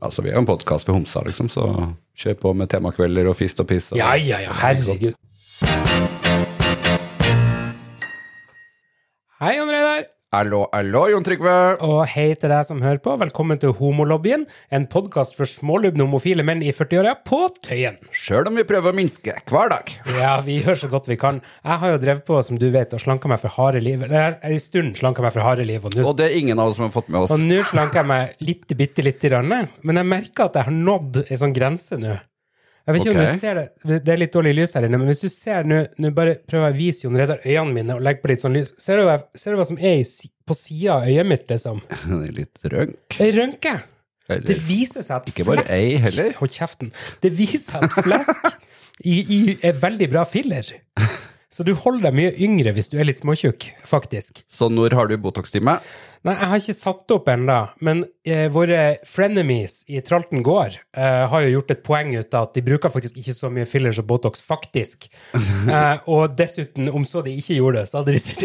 Altså, vi er jo en podkast for homser, liksom, så kjør på med temakvelder og fist og piss. Og, Ja, ja, ja, herregud. Hei, André Reidar. Hallo, hallo, Jon Trygve! Og hei til deg som hører på. Velkommen til Homolobbyen, en podkast for smålubne homofile menn i 40-åra på Tøyen. Sjøl om vi prøver å minske hver dag. Ja, vi gjør så godt vi kan. Jeg har jo drevet på, som du vet, og slanka meg for harde liv. Eller en stund slanka meg for harde liv, og Og det er ingen av oss som har fått med oss. og nå slanker jeg meg litt, bitte lite grann. Men jeg merker at jeg har nådd ei sånn grense nå. Jeg vet ikke om du ser det, det er litt dårlig lys her inne, men hvis du ser nå, bare prøver jeg å vise Jon Reidar øynene mine og legge på litt sånn lys. Ser du hva, ser du hva som er i, på sida av øyet mitt, liksom? Det er Litt rønk. Ei rønke. Det viser seg at flesk ei heller. Hold kjeften. Det viser seg at flesk i, i, er veldig bra filler. Så du holder deg mye yngre hvis du er litt småtjukk, faktisk. Så når har du Botox-time? Nei, jeg har ikke satt opp ennå, men eh, våre frenemies i Tralten gård eh, har jo gjort et poeng ut av at de bruker faktisk ikke så mye fillers og Botox, faktisk. Eh, og dessuten, om så de ikke gjorde det, så hadde de sett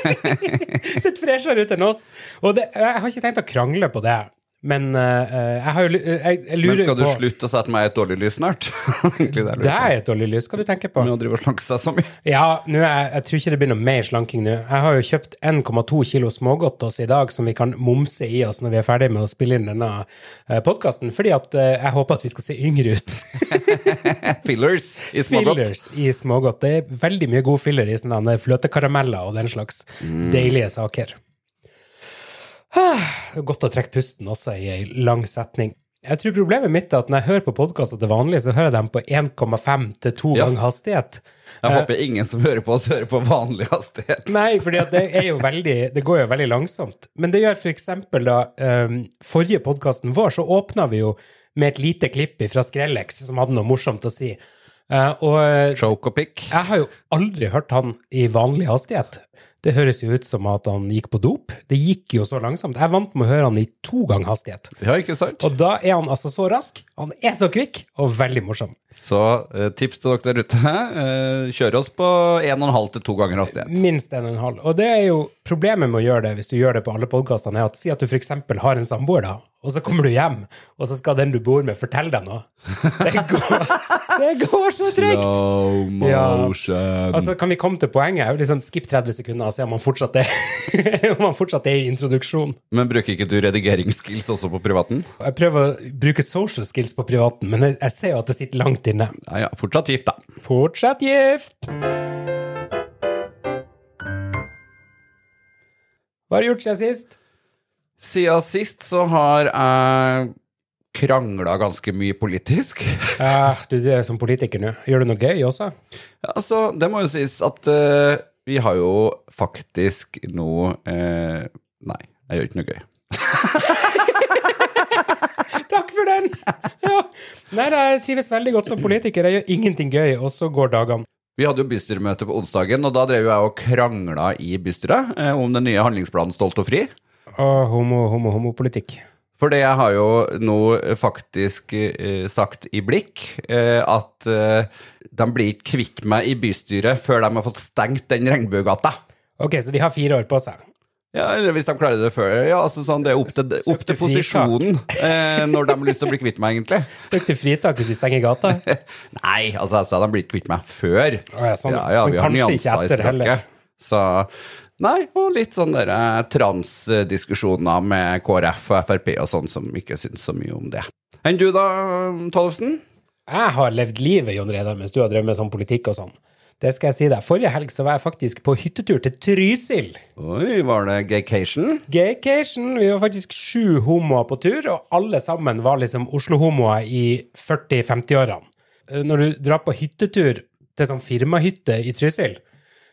Sett freshere ut enn oss. Og det, jeg har ikke tenkt å krangle på det, men uh, jeg har jo jeg, jeg, på Men skal du på slutte å sette meg i et dårlig lys snart? Det er Det er et dårlig lys, skal du tenke på. Med å drive og slanke seg så mye. Ja, er, jeg tror ikke det blir noe mer slanking nå. Jeg har jo kjøpt 1,2 kilo smågodt til oss i dag som vi kan momse i oss når vi er ferdig med å spille inn denne podkasten, fordi at uh, jeg håper at vi skal se yngre ut. Fillers i smågodt. Fillers i smågodt. Det er veldig mye god filler i sånne fløtekarameller og den slags deilige saker. Godt å trekke pusten også i ei lang setning. Jeg tror problemet mitt er at når jeg hører på podkaster til vanlig, så hører jeg dem på 1,5 til 2 Ja. ganger hastighet. Jeg håper ingen som hører på oss, hører på vanlig hastighet. Nei, for det Det går jo veldig langsomt. Men det gjør for eksempel da um, Forrige podkasten vår, så åpna vi jo med et lite klipp fra Skrellex som hadde noe morsomt å si. Uh, og eh, Choke og pick. jeg har jo aldri hørt han i vanlig hastighet. Det høres jo ut som at han gikk på dop. Det gikk jo så langsomt. Jeg er vant med å høre han i to ganger hastighet. Ja, ikke sant? Og da er han altså så rask, han er så kvikk, og veldig morsom. Så eh, tips til dere der ute. eh, kjør oss på 1,5 til 2 ganger hastighet. Minst en og en halv. Og det er jo problemet med å gjøre det, hvis du gjør det på alle podkastene, er at si at du f.eks. har en samboer, da, og så kommer du hjem, og så skal den du bor med, fortelle deg noe. Det går, det går så trygt! motion. Ja. Altså, kan vi komme til poenget? Liksom, Skipp 30 sekunder og se om han fortsatt er, om han fortsatt er i introduksjon. Men bruker ikke du redigeringsskills også på privaten? Jeg prøver å bruke social skills på privaten, men jeg, jeg ser jo at det sitter langt inne. Ja, ja, fortsatt gift, da. Fortsatt gift! Hva har du gjort siden sist? Siden sist så har jeg krangla ganske mye politisk. Ja, du du er som politiker nå. Gjør du noe gøy også? Ja, altså, det må jo sies at uh, vi har jo faktisk nå uh, Nei, jeg gjør ikke noe gøy. Takk for den! Ja. Nei, jeg trives veldig godt som politiker. Jeg gjør ingenting gøy, og så går dagene. Vi hadde jo bystyremøte på onsdagen, og da drev jeg og krangla i bystyret eh, om den nye handlingsplanen Stolt og fri. Og homo, homo, homopolitikk. For det jeg har jo nå faktisk eh, sagt i blikk, eh, at eh, de blir ikke kvitt meg i bystyret før de har fått stengt den regnbuegata. Ok, så de har fire år på seg. Ja, eller hvis de klarer det før. Ja, altså sånn, Det er opp til, opp til posisjonen eh, når de har lyst til å bli kvitt meg, egentlig. Søkte fritak hvis de stenger gata. Nei, altså jeg sa de blir ikke kvitt meg før. Å ja, sånn. Ja, ja, Men har kanskje ikke etter heller. Så Nei, og litt sånn der eh, transdiskusjoner med KrF og Frp og sånn som ikke syns så mye om det. Enn du da, Tollefsen? Jeg har levd livet, Jon Reidar, mens du har drevet med sånn politikk og sånn. Det skal jeg si deg. Forrige helg så var jeg faktisk på hyttetur til Trysil. Oi, var det gaycation? Gaycation. Vi var faktisk sju homoer på tur, og alle sammen var liksom Oslo-homoer i 40-50-årene. Når du drar på hyttetur til sånn firmahytte i Trysil,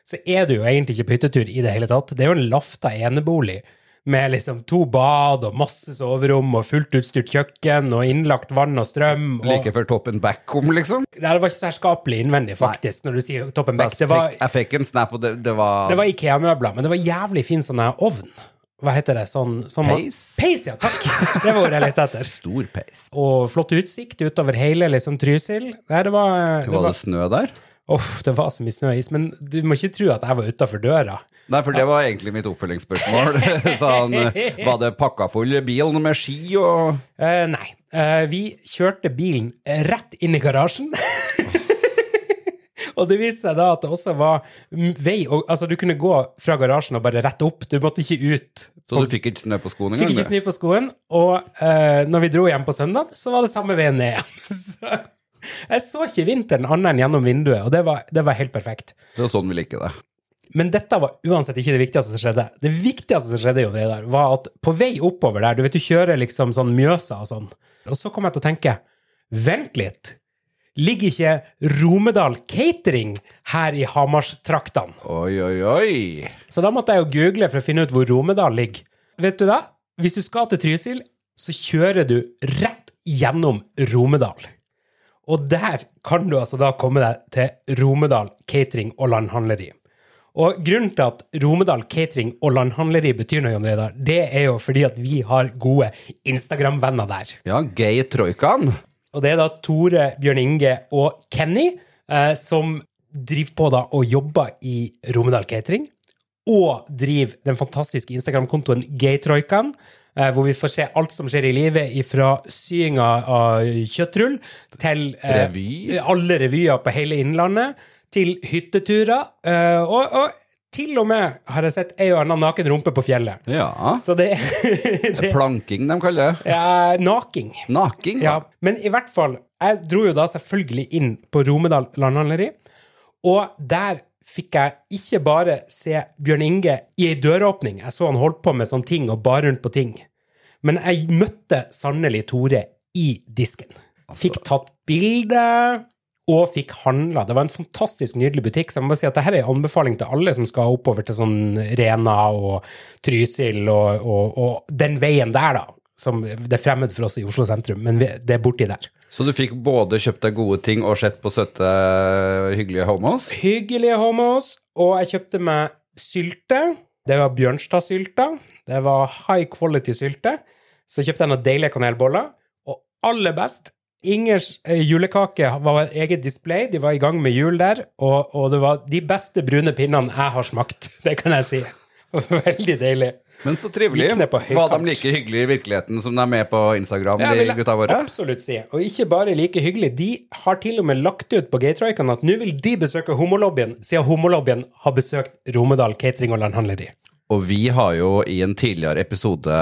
så er du jo egentlig ikke på hyttetur i det hele tatt. Det er jo en lafta enebolig med liksom to bad og masse soverom og fullt utstyrt kjøkken og innlagt vann og strøm. Og Like før Toppen Back kom, liksom? det var ikke særskapelig innvendig, faktisk, når du sier Toppen Back. Det var, jeg fikk en snap, og det, det var, det var Ikea-møbler, men det var jævlig fin sånn ovn. Hva heter det? Sånn, sånn Peis? Peis, ja, takk! Det var ordet jeg lette etter. stor peis. Og flott utsikt utover hele liksom Trysil. Nei, det var, det Var var det snø der? Uff, det var så mye snø og is. Men du må ikke tro at jeg var utafor døra. Nei, for det var egentlig mitt oppfølgingsspørsmål. Så han, eh, var det pakka full bil med ski og Eh, nei. Eh, vi kjørte bilen rett inn i garasjen. og det viste seg da at det også var vei og, Altså, du kunne gå fra garasjen og bare rette opp. Du måtte ikke ut. Så du fikk ikke snø på skoen engang? Fikk ikke snø på skoen. Og eh, når vi dro hjem på søndag, så var det samme veien ned igjen. jeg så ikke vinteren annet enn gjennom vinduet, og det var, det var helt perfekt. Det var sånn vi liker det. Men dette var uansett ikke det viktigste som skjedde. Det viktigste som skjedde, Jon Reidar, var at på vei oppover der, du vet du kjører liksom sånn Mjøsa og sånn, og så kom jeg til å tenke, vent litt, ligger ikke Romedal Catering her i Hamarstraktene? Oi, oi, oi. Så da måtte jeg jo google for å finne ut hvor Romedal ligger. Vet du da? Hvis du skal til Trysil, så kjører du rett gjennom Romedal. Og der kan du altså da komme deg til Romedal Catering og Landhandleri. Og grunnen til at Romedal Catering og Landhandleri betyr noe, Jon Reidar, det er jo fordi at vi har gode Instagram-venner der. Ja, gay troikaen. Og det er da Tore, Bjørn Inge og Kenny eh, som driver på da og jobber i Romedal Catering. Og driver den fantastiske Instagram-kontoen Gaytroikaen, hvor vi får se alt som skjer i livet, fra syinga av kjøttrull til eh, Revy. alle revyer på hele Innlandet, til hytteturer, eh, og, og til og med har jeg sett ei og anna naken rumpe på fjellet. Ja. Så det, det Planking, de kaller det. Ja, naking. Naking. Ja, da. men i hvert fall, jeg dro jo da selvfølgelig inn på Romedal landhandleri, og der fikk jeg ikke bare se Bjørn Inge i ei døråpning, jeg så han holdt på med sånne ting og bar rundt på ting, men jeg møtte sannelig Tore i disken. Fikk tatt bilde og fikk handla. Det var en fantastisk nydelig butikk, så jeg må bare si at dette er en anbefaling til alle som skal oppover til sånn Rena og Trysil og, og, og den veien der, da. Som det er fremmed for oss i Oslo sentrum, men vi, det er borti der. Så du fikk både kjøpt deg gode ting og sett på søte, hyggelige homos? Hyggelige homos, og jeg kjøpte meg sylte. Det var Bjørnstad-sylta. Det var high quality sylte. Så kjøpte jeg noen deilige kanelboller. Og aller best, Ingers eh, julekake var et eget display. De var i gang med jul der, og, og det var de beste brune pinnene jeg har smakt. Det kan jeg si. Veldig deilig. Men så trivelig. Var de like hyggelige i virkeligheten som de er med på Instagram, Ja, de gutta våre? Absolutt si. Og ikke bare like hyggelig. De har til og med lagt ut på Gaytroikaen at nå vil de besøke homolobbyen, siden homolobbyen har besøkt Romedal catering og landhandleri. Og vi har jo i en tidligere episode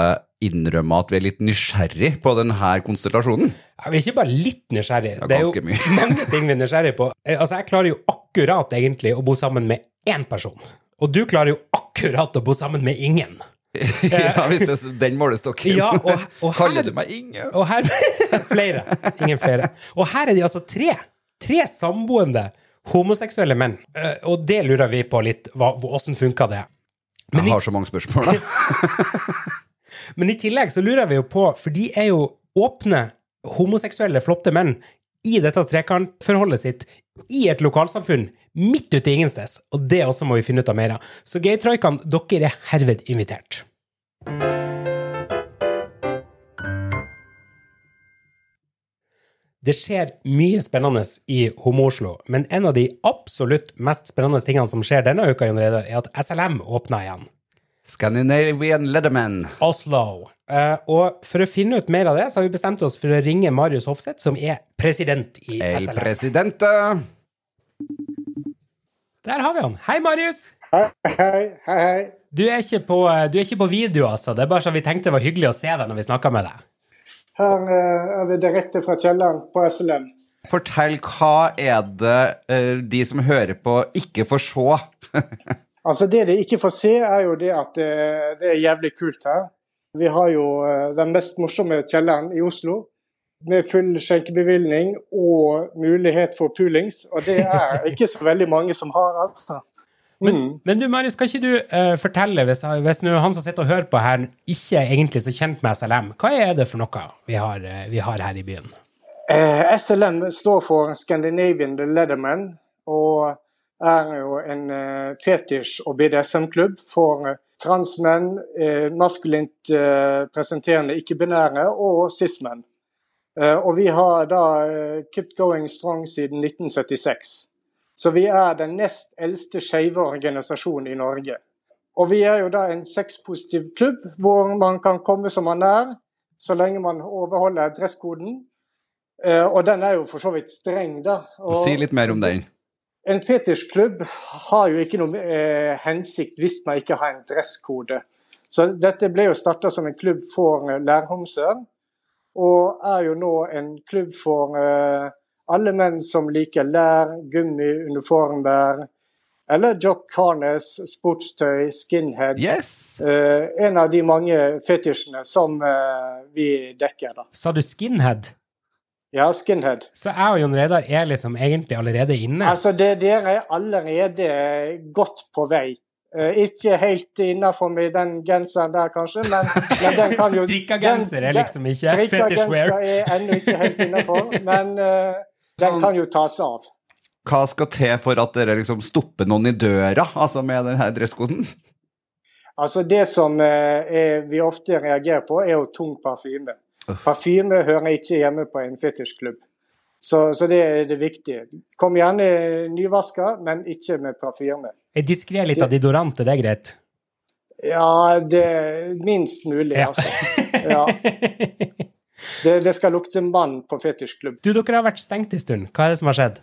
innrømma at vi er litt nysgjerrig på denne konstellasjonen. Ja, vi er ikke bare litt nysgjerrig. Ja, det er jo mye. mange ting vi er nysgjerrig på. Eh, Altså, jeg klarer jo akkurat egentlig å bo sammen med én person. Og du klarer jo akkurat å bo sammen med ingen. ja, hvis det er den målestokken. Ja, og- og her- Kaller du meg Inge? Og her Flere. Ingen flere. Og her er de altså tre. Tre samboende homoseksuelle menn. Eh, Og det lurer vi på litt, hva- åssen funka det? Men Jeg har så mange spørsmål, da. men i tillegg så lurer vi jo på, for de er jo åpne, homoseksuelle, flotte menn i dette trekantforholdet sitt i et lokalsamfunn midt ute i ingensteds, og det også må vi finne ut av mer av. Så Gaytroikaen, dere er herved invitert. Det skjer mye spennende i Homo-Oslo, men en av de absolutt mest spennende tingene som skjer denne uka, Jon Reidar, er at SLM åpner igjen. Scandinavian Leatherman. Oslo. Uh, og for å finne ut mer av det, så har vi bestemt oss for å ringe Marius Hofseth, som er president i El SLM. presidente. Der har vi han. Hei, Marius! Hei, hei, hei. hei. Du er, ikke på, eh, du er ikke på video, altså. Det er bare så vi tenkte det var hyggelig å se deg når vi snakka med deg. Her uh, er vi direkte fra kjelleren på SLM. Fortell, hva er det uh, de som hører på, ikke får se? Altså Det de ikke får se, er jo det at det, det er jævlig kult her. Vi har jo eh, den mest morsomme kjelleren i Oslo. Med full skjenkebevilgning og mulighet for poolings. Og det er ikke så veldig mange som har, altså. Mm. Men du, Marius, kan ikke du uh, fortelle, hvis, hvis nå han som sitter og hører på her, ikke er egentlig så kjent med SLM, hva er det for noe vi har, uh, vi har her i byen? Uh, SLM står for Scandinavian Leatherman, og er jo en eh, fetisj- og BDSM-klubb for eh, transmenn, eh, maskulint eh, presenterende ikke-binære og cis-menn. Eh, og vi har da eh, kept going strong siden 1976. Så vi er den nest eldste skeive organisasjonen i Norge. Og vi er jo da en sexpositiv klubb, hvor man kan komme som man er, så lenge man overholder dresskoden. Eh, og den er jo for så vidt streng, da. Og Si litt mer om den. En fetisjklubb har jo ikke noe eh, hensikt hvis man ikke har en dresskode. Så dette ble jo starta som en klubb for eh, lærhomser, og er jo nå en klubb for eh, alle menn som liker lær, gummi, uniformer, eller jock harness, sportstøy, skinhead. Yes! Eh, en av de mange fetisjene som eh, vi dekker, da. Sa du skinhead? Ja, skinhead. Så jeg og Jon Reidar er liksom egentlig allerede inne. Altså, det, dere er allerede godt på vei. Uh, ikke helt innafor med den genseren der, kanskje, men, men den kan jo Strikka genser er liksom ikke strikka fetish wear. genser er ennå ikke helt innafor, men uh, den Sånn- kan jo tas av. Hva skal til for at dere liksom stopper noen i døra, altså med denne dresskoden? Altså Det som eh, er, vi ofte reagerer på, er jo tung parfyme. Parfyme hører ikke hjemme på en fetisjklubb. Så, så det er det viktige. Kom gjerne nyvaska, men ikke med parfyme. Er diskré litt av deodorant, er det greit? Ja, det er minst mulig, Ja. altså. Ja. Det, det skal lukte mann på fetisjklubb. Du, dere har vært stengt en stund. Hva er det som har skjedd?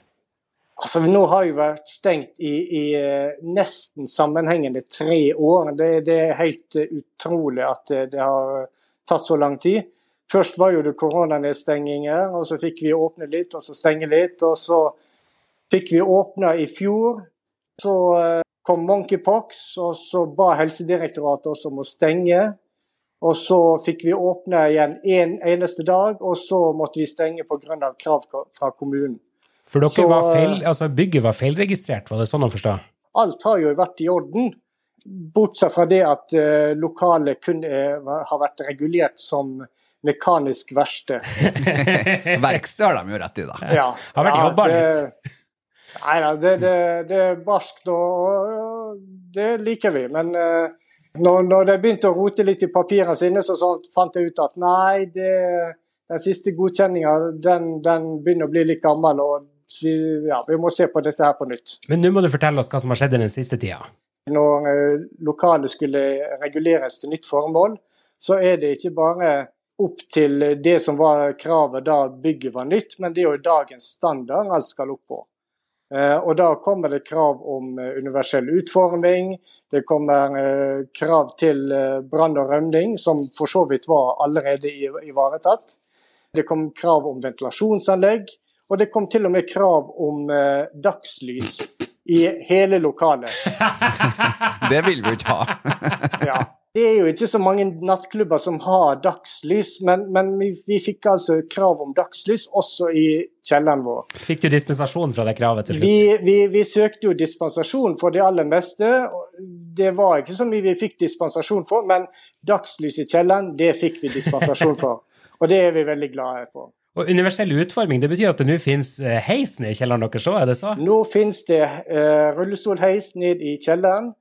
Altså, Nå har vi vært stengt i, i eh, nesten sammenhengende tre år. Det, det er helt eh, utrolig at det, det har tatt så lang tid. Først var jo det koronanedstenginger, og så fikk vi åpne litt, og så stenge litt. Og så fikk vi åpna i fjor. Så eh, kom monkeypox, og så ba Helsedirektoratet oss om å stenge. Og så fikk vi åpne igjen en eneste dag, og så måtte vi stenge pga. krav fra kommunen. For dere Så- var feil, altså bygget var feilregistrert, var det sånn å forstå? alt har jo vært i orden. Bortsett fra det at uh, lokalet kun er, har vært regulert som mekanisk verksted. Verksted har de jo rett i, da. Ja, Har vært jobba litt. Nei da, det, det, det er barskt og, og det liker vi. Men eh, når, når de begynte å rote litt i papirene sine, så, så fant jeg ut at nei, det, den siste godkjenninga den, den begynner å bli litt gammel. og vi, ja, vi må se på dette her på nytt. Men nå må du fortelle oss hva som har skjedd i den siste tida. når eh, lokalet skulle reguleres til nytt formål, så er det ikke bare opp til det som var kravet da bygget var nytt, men det er jo dagens standard alt skal opp på. Eh, Og da kommer det krav om eh, universell utforming, det kommer eh, krav til brann og rømning, som for så vidt var allerede ivaretatt. Det kom krav om ventilasjonsanlegg, og det kom til og med krav om dagslys i hele lokalet. Det vil vi ikke ha. Ja. Det er jo ikke så mange nattklubber som har dagslys, men, men vi, vi fikk altså krav om dagslys også i kjelleren vår. Fikk du dispensasjon fra det kravet til slutt? Vi, vi, vi søkte jo dispensasjon for det aller meste. Det var ikke så mye vi fikk dispensasjon for, men dagslys i kjelleren, det fikk vi dispensasjon for. Og det er vi veldig glade for. Og universell utforming, det betyr at det nå finnes eh, heis ned i kjelleren deres òg, er det så? Nå finnes det eh, rullestolheis ned i kjelleren,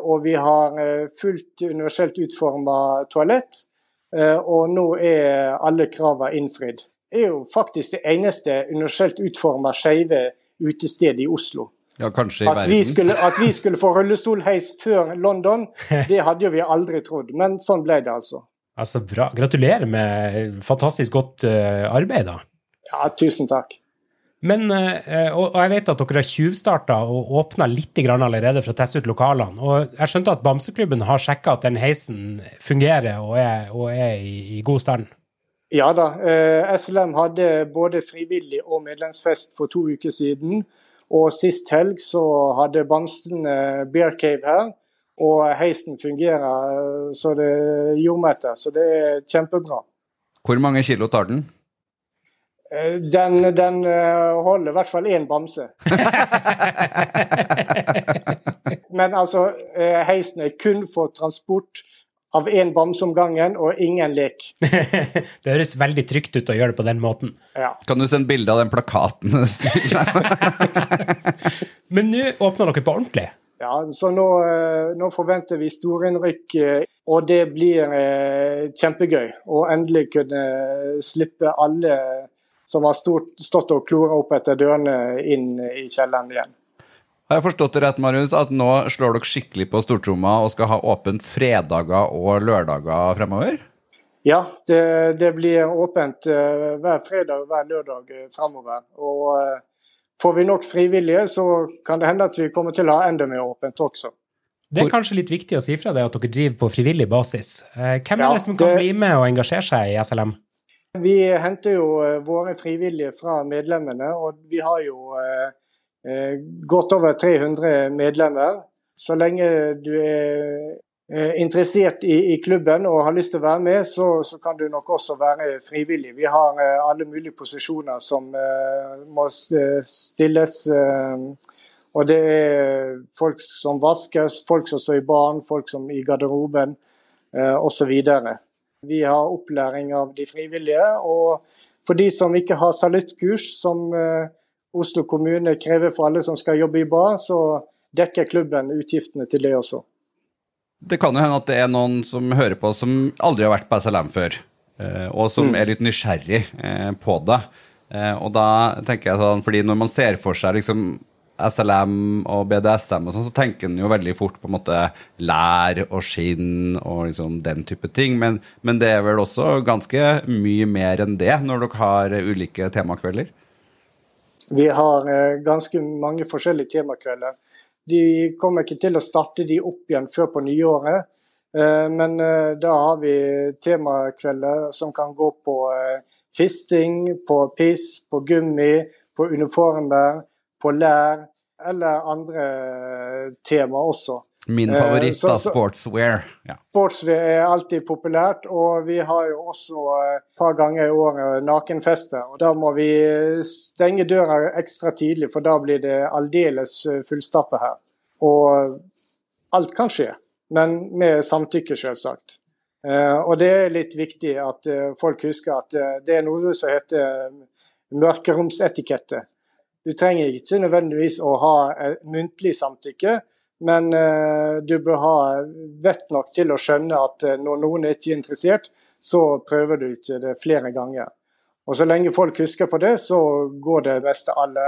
og vi har eh, fullt universelt utforma toalett. Eh, og nå er alle kravene innfridd. Det er jo faktisk det eneste universelt utforma skeive utestedet i Oslo. Ja, kanskje i At vi, skulle, at vi skulle få rullestolheis før London, det hadde jo vi aldri trodd. Men sånn ble det altså. Altså, bra. Gratulerer med fantastisk godt eh, arbeid, da. Ja, tusen takk. Men, eh, og, jeg vet at dere har tjuvstarta og åpna litt allerede for å teste ut lokalene. Og jeg skjønte at Bamseklubben har sjekka at den heisen fungerer og er, og er i, i god stand. Ja da. Eh, SLM hadde både frivillig og medlemsfest for to uker siden. Og sist helg så hadde Bamsen eh, Bear Cave her. Og heisen fungerer så det gjorde etter. Så det er kjempebra. Hvor mange kilo tar den? Eh, Den, den eh, holder i hvert fall én bamse. Men altså, eh, heisen er kun for transport av én bamse om gangen og ingen lek. det høres veldig trygt ut å gjøre det på den måten. Ja. Kan du sende bilde av den plakaten? Men nå åpner dere på ordentlig. Ja, så nå, nå forventer vi storinnrykk, og det blir kjempegøy. Å endelig kunne slippe alle som har stort, stått og klora opp etter dørene, inn i kjelleren igjen. Har jeg forstått det rett, Marius, at nå slår dere skikkelig på stortromma og skal ha åpent fredager og lørdager fremover? Ja, det, det blir åpent uh, hver fredag og hver lørdag uh, fremover. Og uh, får vi nok frivillige, så kan det hende at vi kommer til å ha enda mer åpent også. Det er kanskje litt viktig å si fra deg at dere driver på frivillig basis. Hvem er det som kan bli med og engasjere seg i SLM? Vi henter jo våre frivillige fra medlemmene, og vi har jo Eh, godt over 300 medlemmer. Så lenge du er eh, interessert i, klubben og har lyst til å være med, så, kan du nok også være frivillig. Vi har alle mulige posisjoner som må stilles. Og det er folk som vaskes, folk som står i baren, folk som i garderoben osv. Vi har opplæring av de frivillige. Og for de som ikke har saluttkurs, som uh, Oslo kommune krever for alle som skal jobbe i bar, så dekker klubben utgiftene til det også. Det kan jo hende at det er noen som hører på som aldri har vært på SLM før, eh, og som mm. er litt nysgjerrig eh, på det. Eh, og da tenker jeg sånn, fordi når man ser for seg liksom SLM og BDSM og sånn, så tenker en jo veldig fort på en måte lær og skinn og liksom den type ting. Men, men det er vel også ganske mye mer enn det når dere har ulike temakvelder? Vi har eh, ganske mange forskjellige temakvelder. De kommer ikke til å starte de opp igjen før på nyåret. Eh, men eh, da har vi temakvelder som kan gå på fisting, på piss, på gummi, på uniformer, på lær eller andre tema også. Min eh, favoritt, da, sportswear. Ja. Sportswear er alltid populært, og vi har jo også et par ganger i året nakenfester. Og da må vi stenge døra ekstra tidlig, for da blir det aldeles fullstappe her. Og alt kan skje, men med samtykke, selvsagt. Eh, og det er litt viktig at eh, folk husker at det er noe som heter mørkeromsetikette. Du trenger ikke nødvendigvis å ha muntlig samtykke, men uh, du bør ha vett nok til å skjønne at uh, når noen er ikke interessert, så prøver du ikke det flere ganger. Og Så lenge folk husker på det, så går det meste alle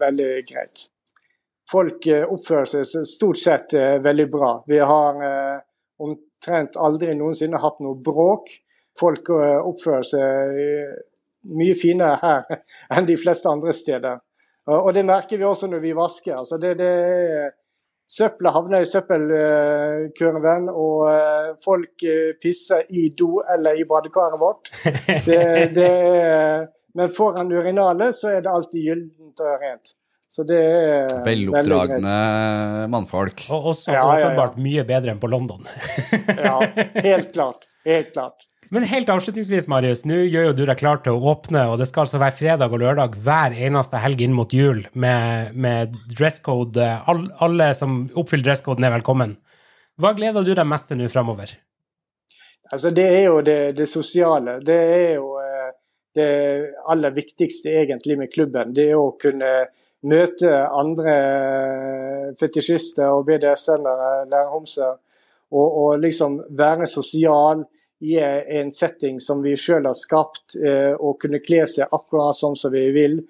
veldig greit. Folk oppfører seg stort sett veldig bra. Vi har omtrent aldri noensinne hatt noe bråk. Folk oppfører seg mye finere her enn de fleste andre steder. Og det merker vi også når vi vasker. Altså det, det Søpla havner i søppelkurven, og eh, folk eh, pisser i do eller i badekaret vårt. Det, det er, men foran urinalet så er det alltid gyllent og rent. Så det er Veloppdragne mannfolk. Og også ja, åpenbart ja, ja. mye bedre enn på London. ja, helt klart. Helt klart. Men helt avslutningsvis, Marius, nå gjør jo du deg klar til å åpne, og det skal altså være fredag og lørdag hver eneste helg inn mot jul med, med dresscode. All, alle som oppfyller dresscoden, er velkommen. Hva gleder du deg mest til nå framover? Altså, det er jo det, det, sosiale. Det er jo eh, det aller viktigste egentlig med klubben. Det er å kunne møte andre fetisjister og BDSM-ere, lærerhomser, og, og liksom være sosial i en setting som vi sjøl har skapt, eh, og kunne kle seg akkurat sånn som vi vil.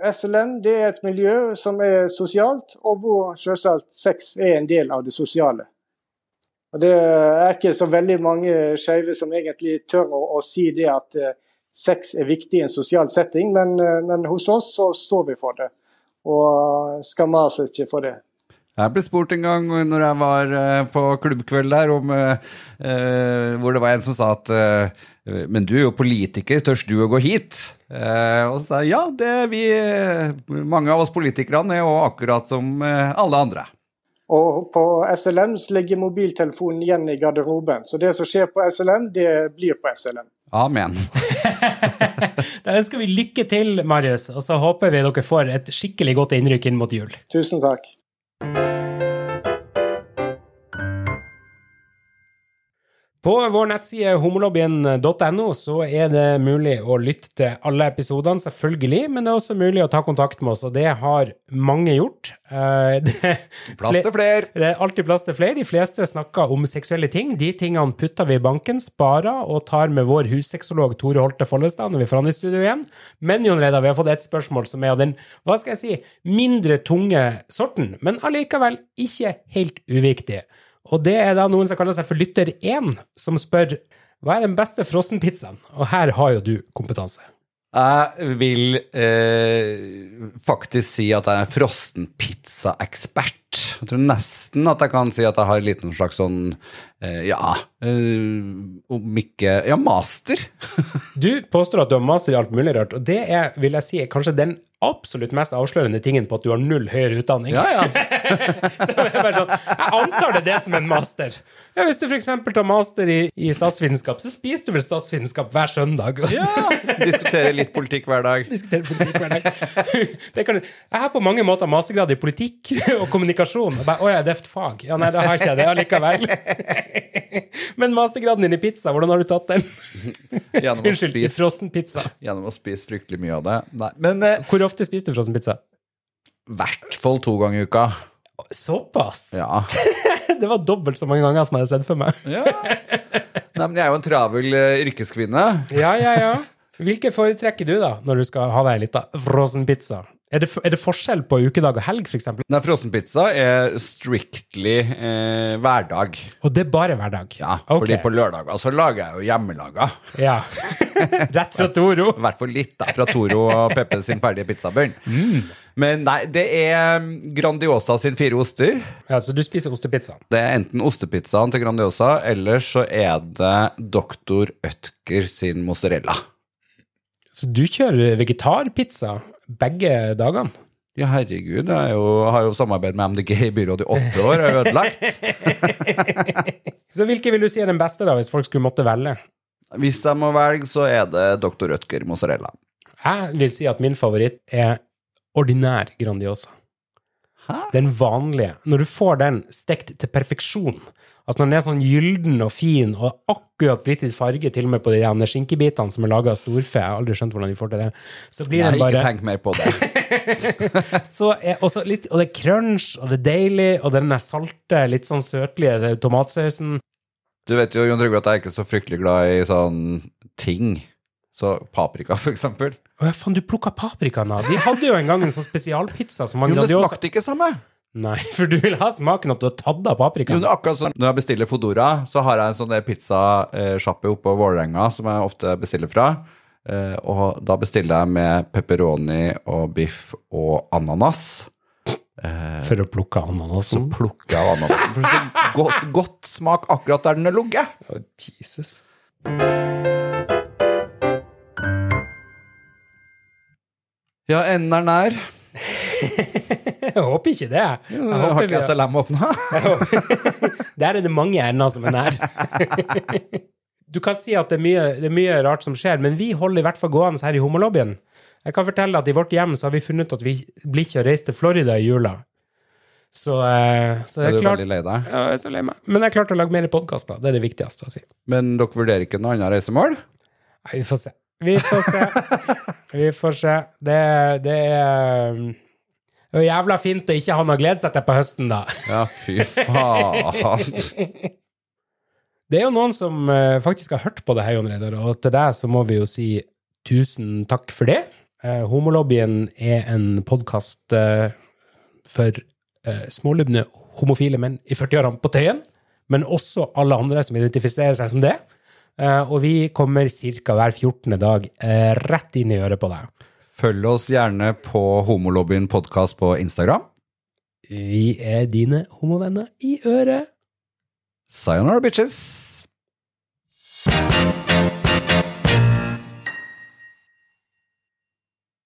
SLM det er et miljø som er sosialt, og hvor selvsagt sex er en del av det sosiale. Og Det er ikke så veldig mange skeive som egentlig tør å, å, si det at uh, sex er viktig i en sosial setting, men, uh, men, hos oss så står vi for det. Og skammer oss ikke for det. Jeg ble spurt en gang når jeg var uh, på klubbkveld der, om, eh, hvor det var en som sa at uh, Men du er jo politiker, tørs du å gå hit? og så sa jeg ja, det er vi Mange av oss politikerne er jo akkurat som alle andre. Og på SLM ligger mobiltelefonen igjen i garderoben. Så det som skjer på SLM, det blir på SLM. Amen. da ønsker vi lykke til, Marius, og så håper vi dere får et skikkelig godt innrykk inn mot jul. Tusen takk. På vår nettside homolobbyen.no så er det mulig å lytte til alle episodene, selvfølgelig, men det er også mulig å ta kontakt med oss, og det har mange gjort. Eh, Det, Plass til flere. det er alltid plass til flere. De fleste snakker om seksuelle ting. De tingene putter vi i banken, sparer og tar med vår hussexolog Tore Holte Follestad når vi får han i studio igjen. Men Jon Reidar, vi har fått et spørsmål som er av den hva skal jeg si, mindre tunge sorten, men allikevel ikke helt uviktig. Og det er da noen som kaller seg for Lytter 1, som spør hva er den beste frossenpizzaen? Og her har jo du kompetanse. Jeg vil eh, faktisk si at jeg er frossenpizzaekspert. Jeg tror nesten at jeg kan si at jeg har en liten slags sånn eh, ja eh, Om ikke Ja, master. Du påstår at du har master i alt mulig rart, og det er, vil jeg si, kanskje den absolutt mest avslørende tingen på at du har null høyere utdanning. Ja, ja. Så jeg, bare sånn, jeg antar det er det som en master. Ja, hvis du f.eks. tar master i, i statsvitenskap, så spiser du vel statsvitenskap hver søndag? Også. ja. Diskutere litt politikk hver dag. diskuterer politikk hver dag. Det kan, jeg har på mange måter mastergrad i politikk og kommunikasjon. Og bare, å ja, det er et fag. Ja, nei, da har ikke jeg det allikevel. Men mastergraden din i pizza, hvordan har du tatt den? Unnskyld, i spise, frossenpizza. gjennom å spise fryktelig mye av det. Nei, men eh, Hvor ofte spiser du frossenpizza? i hvert fall to ganger i uka. Såpass? Ja. Det var dobbelt så mange ganger som jeg hadde sett for meg. ja. Nei, men jeg er jo en travel eh, yrkeskvinne. Ja, ja, ja. Hvilke foretrekker du, da, når du skal ha deg en liten frossenpizza? Er det, er det forskjell på ukedag og helg, f.eks.? Nei, frossenpizza er strictly eh, hverdag. Og det er bare hverdag? Ja, okay. fordi på lørdager så lager jeg jo hjemmelaga. Ja. Rett fra Toro. I hvert fall litt da, fra Toro og Peppe sin ferdige pizzabønn. Men nei, det er Grandiosa sin fire oster. Ja, Så du spiser ostepizza? Det er enten ostepizzaen til Grandiosa, eller så er det Doktor Ødker sin mozzarella. Så du kjører vegetarpizza begge dagene? Ja, herregud, jeg jo, har jo samarbeid med MDG i byrådet i åtte år, er ødelagt. Så hvilke vil du si er den beste, da, hvis folk skulle måtte velge? Hvis jeg må velge, så er det Dr. Ødker mozzarella. Jeg vil si at min favoritt er ordinær Grandiosa. Hæ? Den vanlige. Når du får den stekt til perfeksjon, altså når den er sånn gylden og fin og akkurat litt farge til og med på de der skinkebitene som er laga av storfe, jeg har aldri skjønt hvordan de får til det, så blir den ikke bare tenkt mer på det. så er også litt, Og det er crunch, og det er deilig, og den er salte, litt sånn søtlige tomatsausen. Du vet jo, Jon Trygve, at jeg er ikke så fryktelig glad i sånn ting. Så paprika, for eksempel. Å ja, faen, du plukka paprikaen av. De hadde jo en gang en sånn spesialpizza som var Jo, men det smakte ikke samme. Nei, for du vil ha smaken at du har tatt av Jo, paprikaen. det er akkurat sånn, Når jeg bestiller Fodora, så har jeg en sånn der pizzasjappe oppe på Vålerenga som jeg ofte bestiller fra. Eh, og da bestiller jeg med pepperoni og biff og ananas. For å plukke ananasen. Plukker jeg ananasen. For så godt, godt smak akkurat der den er ligget. Å, Jesus. Ja, enden er nær. Jeg håper ikke det. Jeg Har håper ikke vi, SLM åpna? der er det mange ender som er nær. Du kan si at det er, mye, det er mye rart som skjer, men vi holder i hvert fall gående her i homolobbyen. Jeg kan fortelle at i vårt hjem så har vi funnet ut at vi blir ikke å reise til Florida i jula. Så, så jeg Er du klart, veldig lei deg? ja, jeg er så lei meg. Men jeg har klart å lage mer podkaster. Det er det viktigste å si. Men dere vurderer ikke noe annet reisemål? Nei, vi får se. Vi får se. Vi får se. Det, det er um, det er jævla fint å ikke ha noe å glede seg til på høsten, da. Ja, fy faen. Det er jo noen som eh, faktisk har hørt på det her, Jon Reidar, og til deg så må vi jo si tusen takk for det. Eh, Homolobbyen er en podkast for eh, smålubne homofile menn i 40-årene på Tøyen, men også alle andre som identifiserer seg som det. Eh, og vi kommer ca. hver 14. dag eh, rett inn i øret på deg. Følg oss gjerne på Homolobbyen podkast på Instagram. Vi er dine homovenner i øret. Sayonara, bitches!